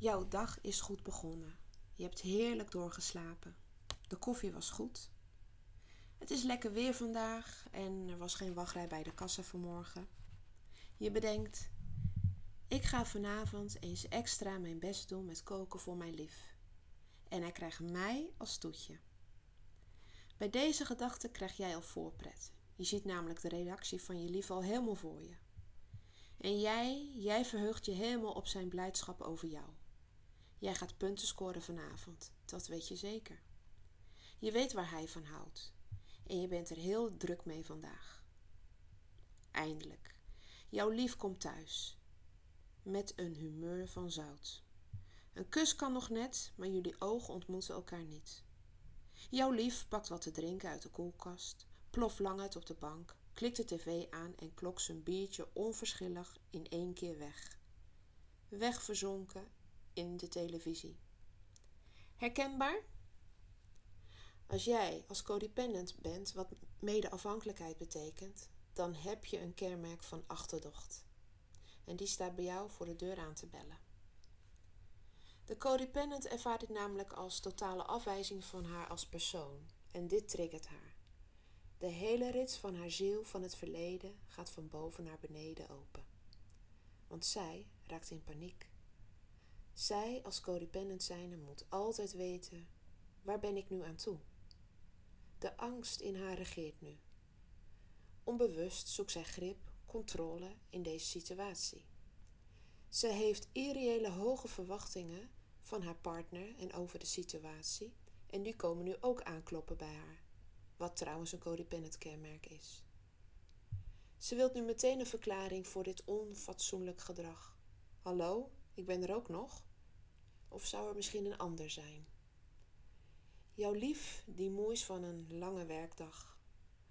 Jouw dag is goed begonnen. Je hebt heerlijk doorgeslapen. De koffie was goed. Het is lekker weer vandaag en er was geen wachtrij bij de kassa vanmorgen. Je bedenkt, ik ga vanavond eens extra mijn best doen met koken voor mijn lief. En hij krijgt mij als toetje. Bij deze gedachte krijg jij al voorpret. Je ziet namelijk de reactie van je lief al helemaal voor je. En jij, jij verheugt je helemaal op zijn blijdschap over jou. Jij gaat punten scoren vanavond, dat weet je zeker. Je weet waar hij van houdt en je bent er heel druk mee vandaag. Eindelijk, jouw lief komt thuis met een humeur van zout. Een kus kan nog net, maar jullie ogen ontmoeten elkaar niet. Jouw lief pakt wat te drinken uit de koelkast, ploft lang uit op de bank, klikt de tv aan en klokt zijn biertje onverschillig in één keer weg. Wegverzonken in de televisie. Herkenbaar? Als jij als codependent bent, wat medeafhankelijkheid betekent, dan heb je een kenmerk van achterdocht. En die staat bij jou voor de deur aan te bellen. De codependent ervaart dit namelijk als totale afwijzing van haar als persoon. En dit triggert haar. De hele rits van haar ziel van het verleden gaat van boven naar beneden open. Want zij raakt in paniek. Zij als codependent zijnde moet altijd weten: waar ben ik nu aan toe? De angst in haar regeert nu. Onbewust zoekt zij grip, controle in deze situatie. Ze heeft irreële hoge verwachtingen van haar partner en over de situatie, en die komen nu ook aankloppen bij haar, wat trouwens een codependent kenmerk is. Ze wilt nu meteen een verklaring voor dit onfatsoenlijk gedrag. Hallo, ik ben er ook nog? Of zou er misschien een ander zijn? Jouw lief, die moe is van een lange werkdag,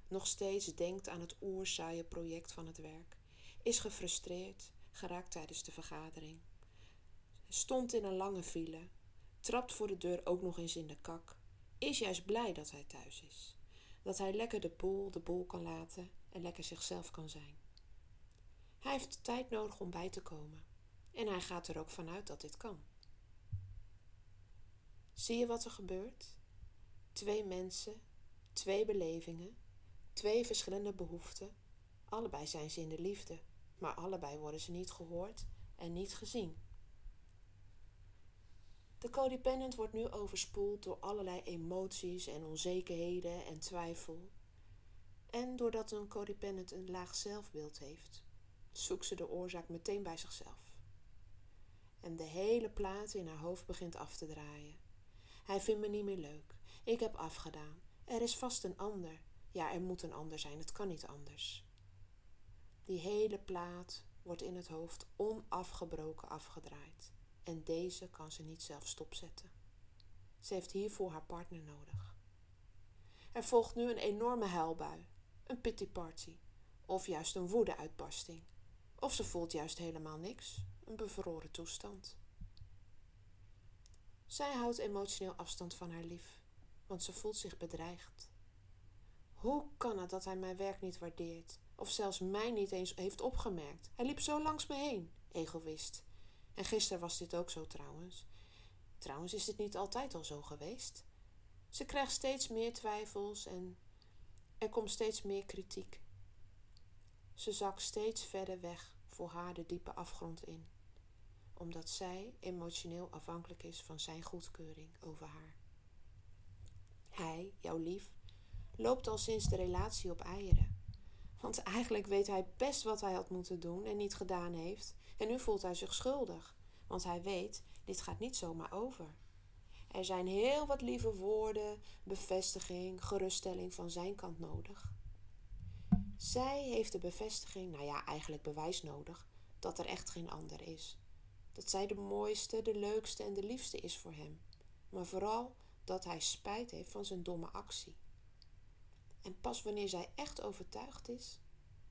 nog steeds denkt aan het oerzaaie project van het werk, is gefrustreerd geraakt tijdens de vergadering, stond in een lange file, trapt voor de deur ook nog eens in de kak, is juist blij dat hij thuis is, dat hij lekker de boel de boel kan laten en lekker zichzelf kan zijn. Hij heeft tijd nodig om bij te komen en hij gaat er ook vanuit dat dit kan. Zie je wat er gebeurt? Twee mensen, twee belevingen, twee verschillende behoeften. Allebei zijn ze in de liefde, maar allebei worden ze niet gehoord en niet gezien. De codependent wordt nu overspoeld door allerlei emoties en onzekerheden en twijfel. En doordat een codependent een laag zelfbeeld heeft, zoekt ze de oorzaak meteen bij zichzelf. En de hele plaat in haar hoofd begint af te draaien. Hij vindt me niet meer leuk. Ik heb afgedaan. Er is vast een ander. Ja, er moet een ander zijn. Het kan niet anders. Die hele plaat wordt in het hoofd onafgebroken afgedraaid. En deze kan ze niet zelf stopzetten. Ze heeft hiervoor haar partner nodig. Er volgt nu een enorme huilbui, een pity party, of juist een woede-uitbarsting. Of ze voelt juist helemaal niks, een bevroren toestand. Zij houdt emotioneel afstand van haar lief, want ze voelt zich bedreigd. Hoe kan het dat hij mijn werk niet waardeert, of zelfs mij niet eens heeft opgemerkt? Hij liep zo langs me heen, egoïst. En gisteren was dit ook zo trouwens. Trouwens is dit niet altijd al zo geweest. Ze krijgt steeds meer twijfels en er komt steeds meer kritiek. Ze zakt steeds verder weg voor haar de diepe afgrond in omdat zij emotioneel afhankelijk is van zijn goedkeuring over haar. Hij, jouw lief, loopt al sinds de relatie op eieren. Want eigenlijk weet hij best wat hij had moeten doen en niet gedaan heeft, en nu voelt hij zich schuldig, want hij weet, dit gaat niet zomaar over. Er zijn heel wat lieve woorden, bevestiging, geruststelling van zijn kant nodig. Zij heeft de bevestiging, nou ja, eigenlijk bewijs nodig, dat er echt geen ander is dat zij de mooiste, de leukste en de liefste is voor hem, maar vooral dat hij spijt heeft van zijn domme actie. En pas wanneer zij echt overtuigd is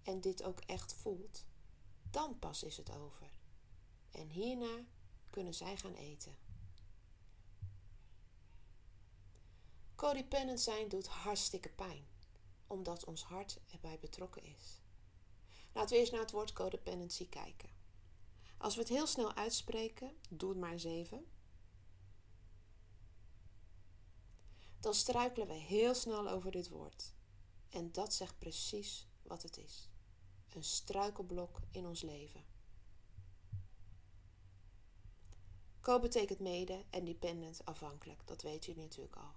en dit ook echt voelt, dan pas is het over. En hierna kunnen zij gaan eten. Codependent zijn doet hartstikke pijn, omdat ons hart erbij betrokken is. Laten we eerst naar het woord codependency kijken. Als we het heel snel uitspreken, doe het maar eens even. Dan struikelen we heel snel over dit woord. En dat zegt precies wat het is: een struikelblok in ons leven. Co betekent mede en dependent afhankelijk, dat weet u natuurlijk al.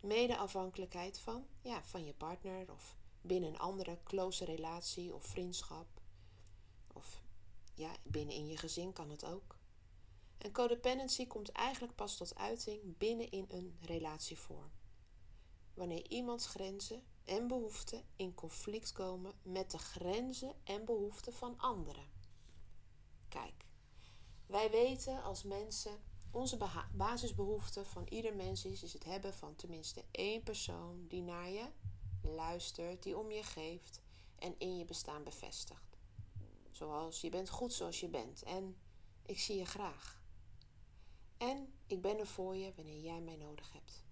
Mede afhankelijkheid van, ja, van je partner of binnen een andere close relatie of vriendschap. Ja, binnen in je gezin kan het ook. En codependency komt eigenlijk pas tot uiting binnen in een relatievorm. Wanneer iemands grenzen en behoeften in conflict komen met de grenzen en behoeften van anderen. Kijk, wij weten als mensen, onze basisbehoefte van ieder mens is, is het hebben van tenminste één persoon die naar je luistert, die om je geeft en in je bestaan bevestigt. Zoals je bent goed zoals je bent en ik zie je graag. En ik ben er voor je wanneer jij mij nodig hebt.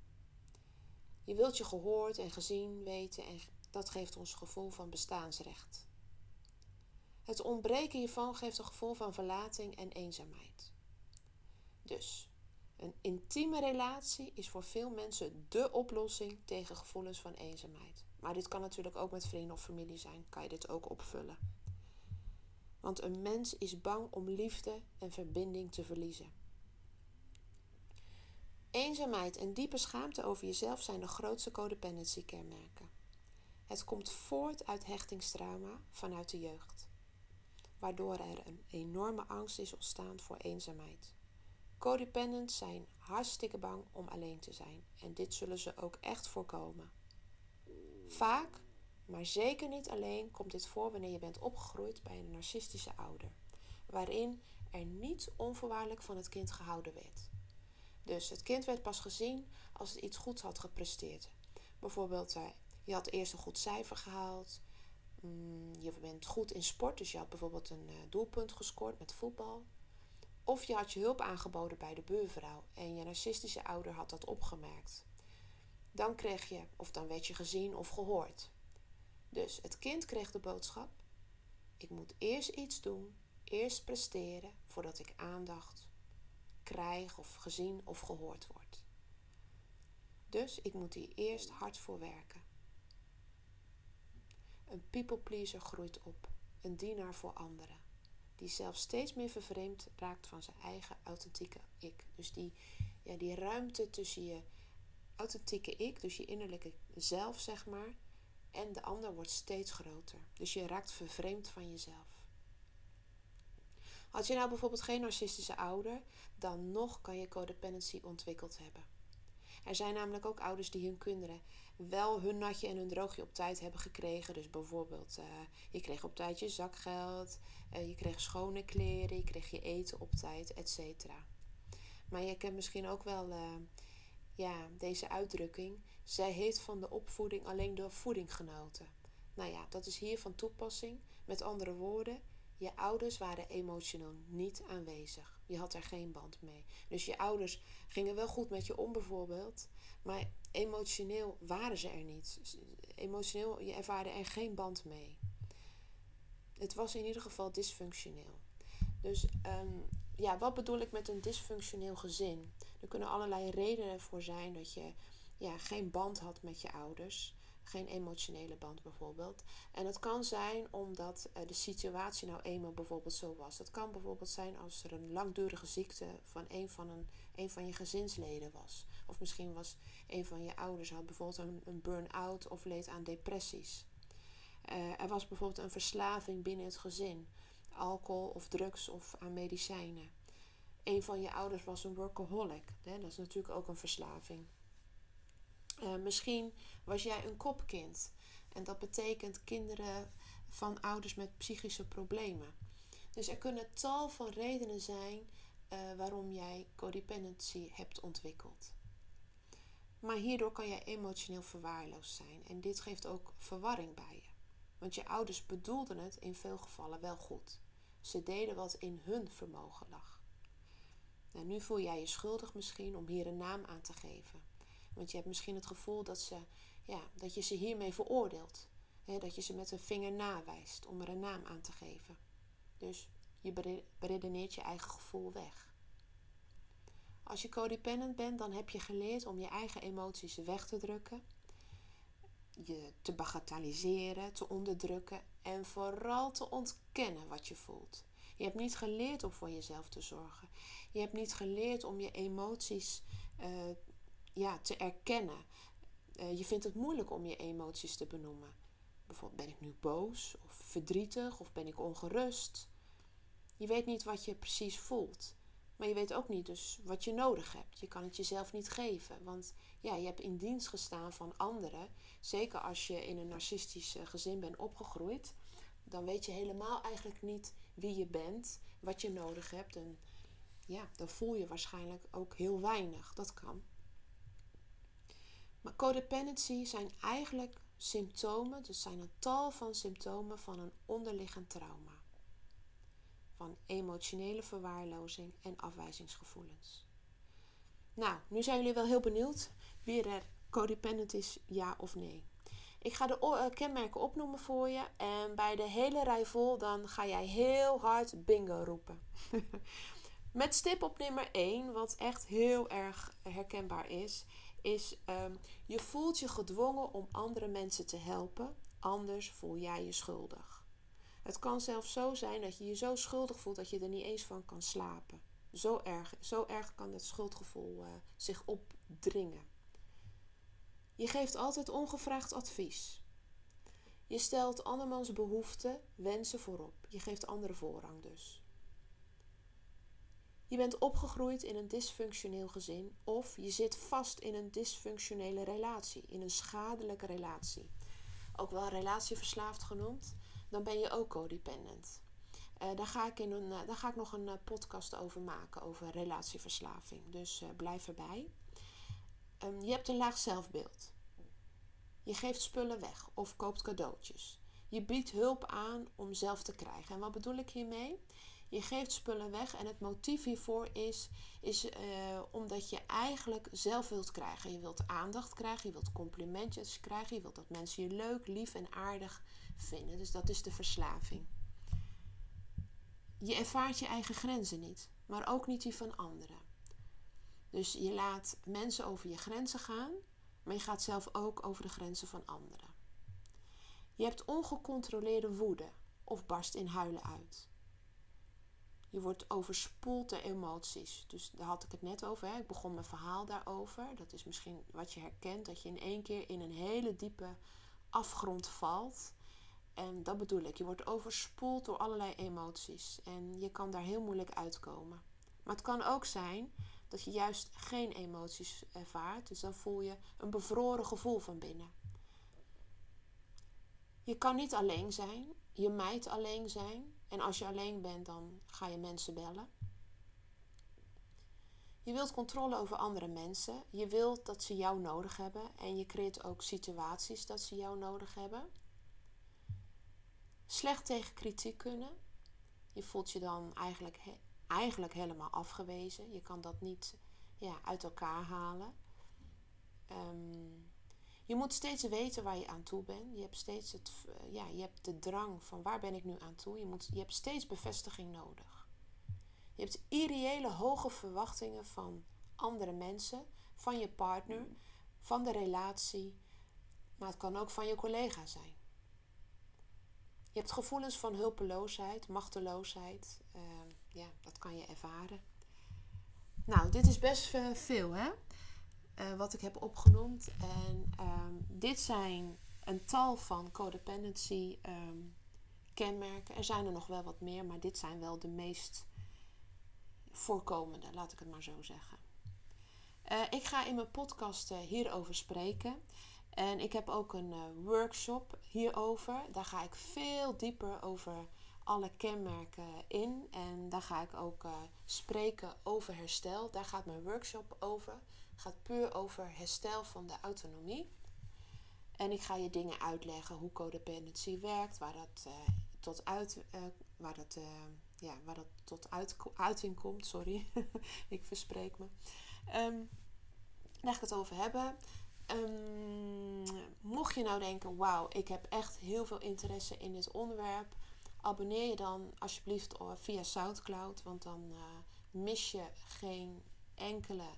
Je wilt je gehoord en gezien weten en dat geeft ons gevoel van bestaansrecht. Het ontbreken hiervan geeft een gevoel van verlating en eenzaamheid. Dus, een intieme relatie is voor veel mensen dé oplossing tegen gevoelens van eenzaamheid. Maar dit kan natuurlijk ook met vrienden of familie zijn, kan je dit ook opvullen. Want een mens is bang om liefde en verbinding te verliezen. Eenzaamheid en diepe schaamte over jezelf zijn de grootste codependency-kenmerken. Het komt voort uit hechtingstrauma vanuit de jeugd, waardoor er een enorme angst is ontstaan voor eenzaamheid. Codependents zijn hartstikke bang om alleen te zijn en dit zullen ze ook echt voorkomen. Vaak, maar zeker niet alleen, komt dit voor wanneer je bent opgegroeid bij een narcistische ouder, waarin er niet onvoorwaardelijk van het kind gehouden werd. Dus het kind werd pas gezien als het iets goeds had gepresteerd. Bijvoorbeeld, eh, je had eerst een goed cijfer gehaald. Mm, je bent goed in sport, dus je had bijvoorbeeld een eh, doelpunt gescoord met voetbal. Of je had je hulp aangeboden bij de buurvrouw en je narcistische ouder had dat opgemerkt. Dan kreeg je, of dan werd je gezien of gehoord. Dus het kind kreeg de boodschap: ik moet eerst iets doen, eerst presteren voordat ik aandacht krijg of gezien of gehoord word. Dus ik moet hier eerst hard voor werken. Een people pleaser groeit op, een dienaar voor anderen, die zelf steeds meer vervreemd raakt van zijn eigen authentieke ik. Dus die, ja, die ruimte tussen je authentieke ik, dus je innerlijke zelf, zeg maar, en de ander wordt steeds groter. Dus je raakt vervreemd van jezelf. Had je nou bijvoorbeeld geen narcistische ouder, dan nog kan je codependency ontwikkeld hebben. Er zijn namelijk ook ouders die hun kinderen wel hun natje en hun droogje op tijd hebben gekregen. Dus bijvoorbeeld, uh, je kreeg op tijd je zakgeld, uh, je kreeg schone kleren, je kreeg je eten op tijd, etc. Maar je kent misschien ook wel uh, ja, deze uitdrukking. Zij heeft van de opvoeding alleen de voeding genoten. Nou ja, dat is hier van toepassing. Met andere woorden, je ouders waren emotioneel niet aanwezig. Je had er geen band mee. Dus je ouders gingen wel goed met je om bijvoorbeeld, maar emotioneel waren ze er niet. Emotioneel, je ervaarde er geen band mee. Het was in ieder geval dysfunctioneel. Dus um, ja, wat bedoel ik met een dysfunctioneel gezin? Er kunnen allerlei redenen voor zijn dat je ja, geen band had met je ouders geen emotionele band bijvoorbeeld. En dat kan zijn omdat uh, de situatie nou eenmaal bijvoorbeeld zo was. Dat kan bijvoorbeeld zijn als er een langdurige ziekte van een van, een, een van je gezinsleden was. Of misschien was een van je ouders had bijvoorbeeld een, een burn-out of leed aan depressies. Uh, er was bijvoorbeeld een verslaving binnen het gezin. Alcohol of drugs of aan medicijnen. Een van je ouders was een workaholic. Hè? Dat is natuurlijk ook een verslaving. Uh, misschien was jij een kopkind. En dat betekent kinderen van ouders met psychische problemen. Dus er kunnen tal van redenen zijn uh, waarom jij codependency hebt ontwikkeld. Maar hierdoor kan jij emotioneel verwaarloosd zijn. En dit geeft ook verwarring bij je. Want je ouders bedoelden het in veel gevallen wel goed. Ze deden wat in hun vermogen lag. Nou, nu voel jij je schuldig misschien om hier een naam aan te geven. Want je hebt misschien het gevoel dat, ze, ja, dat je ze hiermee veroordeelt. dat je ze met een vinger nawijst om er een naam aan te geven. Dus Je beredeneert je eigen gevoel weg. Als je codependent bent, dan heb je geleerd om je eigen emoties weg te drukken, je te bagatelliseren, te onderdrukken en vooral te ontkennen wat je voelt. Je hebt niet geleerd om voor jezelf te zorgen. Je hebt niet geleerd om je emoties uh, ja, te erkennen. Uh, je vindt het moeilijk om je emoties te benoemen. Bijvoorbeeld ben ik nu boos of verdrietig of ben ik ongerust. Je weet niet wat je precies voelt. Maar je weet ook niet dus wat je nodig hebt. Je kan het jezelf niet geven. Want ja, je hebt in dienst gestaan van anderen. Zeker als je in een narcistisch gezin bent opgegroeid. Dan weet je helemaal eigenlijk niet wie je bent, wat je nodig hebt. En ja, dan voel je waarschijnlijk ook heel weinig. Dat kan. Maar codependency zijn eigenlijk symptomen, dus zijn een tal van symptomen van een onderliggend trauma. Van emotionele verwaarlozing en afwijzingsgevoelens. Nou, nu zijn jullie wel heel benieuwd wie er codependent is, ja of nee. Ik ga de eh, kenmerken opnoemen voor je. En bij de hele rij vol, dan ga jij heel hard bingo roepen. Met stip op nummer 1, wat echt heel erg herkenbaar is, is um, je voelt je gedwongen om andere mensen te helpen, anders voel jij je schuldig. Het kan zelfs zo zijn dat je je zo schuldig voelt dat je er niet eens van kan slapen. Zo erg, zo erg kan het schuldgevoel uh, zich opdringen. Je geeft altijd ongevraagd advies. Je stelt andermans behoeften, wensen voorop. Je geeft anderen voorrang dus. Je bent opgegroeid in een dysfunctioneel gezin of je zit vast in een dysfunctionele relatie, in een schadelijke relatie. Ook wel relatieverslaafd genoemd, dan ben je ook codependent. Uh, daar, ga ik in een, uh, daar ga ik nog een uh, podcast over maken, over relatieverslaving. Dus blijf erbij. Um, je hebt een laag zelfbeeld. Je geeft spullen weg of koopt cadeautjes. Je biedt hulp aan om zelf te krijgen. En wat bedoel ik hiermee? Je geeft spullen weg en het motief hiervoor is, is uh, omdat je eigenlijk zelf wilt krijgen. Je wilt aandacht krijgen, je wilt complimentjes krijgen, je wilt dat mensen je leuk, lief en aardig vinden. Dus dat is de verslaving. Je ervaart je eigen grenzen niet, maar ook niet die van anderen. Dus je laat mensen over je grenzen gaan, maar je gaat zelf ook over de grenzen van anderen. Je hebt ongecontroleerde woede of barst in huilen uit. Je wordt overspoeld door emoties. Dus daar had ik het net over. Hè. Ik begon mijn verhaal daarover. Dat is misschien wat je herkent. Dat je in één keer in een hele diepe afgrond valt. En dat bedoel ik. Je wordt overspoeld door allerlei emoties. En je kan daar heel moeilijk uitkomen. Maar het kan ook zijn dat je juist geen emoties ervaart. Dus dan voel je een bevroren gevoel van binnen. Je kan niet alleen zijn. Je mijt alleen zijn. En als je alleen bent, dan ga je mensen bellen. Je wilt controle over andere mensen. Je wilt dat ze jou nodig hebben. En je creëert ook situaties dat ze jou nodig hebben. Slecht tegen kritiek kunnen. Je voelt je dan eigenlijk, eigenlijk helemaal afgewezen. Je kan dat niet ja, uit elkaar halen. Um, je moet steeds weten waar je aan toe bent. Je hebt steeds het, eh, ja, je hebt de drang van waar ben ik nu aan toe. Je, moet, je hebt steeds bevestiging nodig. Je hebt irreële hoge verwachtingen van andere mensen, van je partner, van de relatie, maar het kan ook van je collega zijn. Je hebt gevoelens van hulpeloosheid, machteloosheid. Uh, ja, dat kan je ervaren. Nou, dit is best veel, hè? Uh, wat ik heb opgenoemd. En um, dit zijn een tal van codependency um, kenmerken. Er zijn er nog wel wat meer, maar dit zijn wel de meest voorkomende, laat ik het maar zo zeggen. Uh, ik ga in mijn podcast uh, hierover spreken. En ik heb ook een workshop hierover. Daar ga ik veel dieper over alle kenmerken in. En daar ga ik ook spreken over herstel. Daar gaat mijn workshop over gaat puur over herstel van de autonomie. En ik ga je dingen uitleggen hoe codependency werkt, waar dat uh, tot uit, uh, waar dat, uh, ja, waar dat tot uit, uiting komt. Sorry, ik verspreek me. Um, daar ga ik het over hebben. Um, mocht je nou denken, wauw, ik heb echt heel veel interesse in dit onderwerp. abonneer je dan alsjeblieft via SoundCloud, want dan mis je geen enkele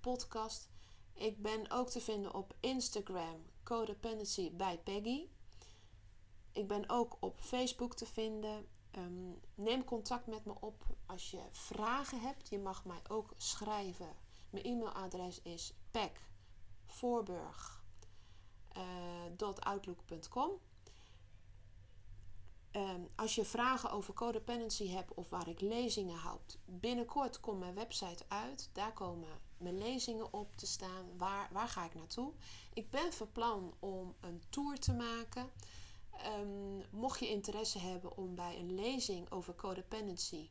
podcast. Ik ben ook te vinden op Instagram, Codependency bij Peggy. Ik ben ook op Facebook te vinden. Ehm, neem contact met me op als je vragen hebt. Je mag mij ook schrijven. Mijn e-mailadres is pekvoorburg.outlook.com. Uh, um, als je vragen over codependency hebt of waar ik lezingen houd, binnenkort komt mijn website uit. Daar komen mijn lezingen op te staan. Waar, waar ga ik naartoe? Ik ben van plan om een tour te maken. Um, mocht je interesse hebben om bij een lezing over codependency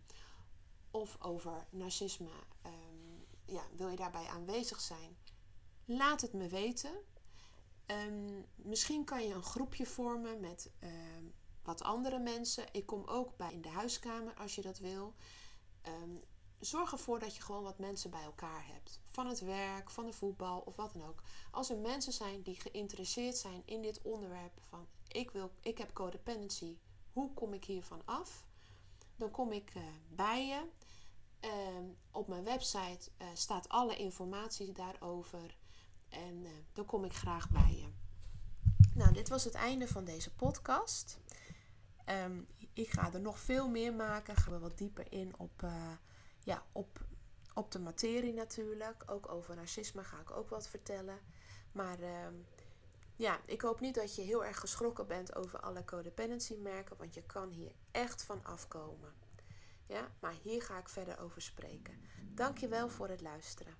of over narcisme, um, ja, wil je daarbij aanwezig zijn? Laat het me weten. Um, misschien kan je een groepje vormen met wat andere mensen. Ik kom ook bij in de huiskamer als je dat wil. Zorg ervoor dat je gewoon wat mensen bij elkaar hebt. Van het werk, van de voetbal of wat dan ook. Als er mensen zijn die geïnteresseerd zijn in dit onderwerp van ik, wil, ik heb codependency. Hoe kom ik hiervan af? Dan kom ik uh, bij je. Uh, op mijn website uh, staat alle informatie daarover. En eh, dan kom ik graag bij je. Nou, dit was het einde van deze podcast. Um, ik ga er nog veel meer maken. Gaan we wat dieper in op, ja, op, op de materie natuurlijk. Ook over narcisme ga ik ook wat vertellen. Maar ehm, ja, ik hoop niet dat je heel erg geschrokken bent over alle codependency merken, want je kan hier echt van afkomen. Ja, maar hier ga ik verder over spreken. Dankjewel voor het luisteren.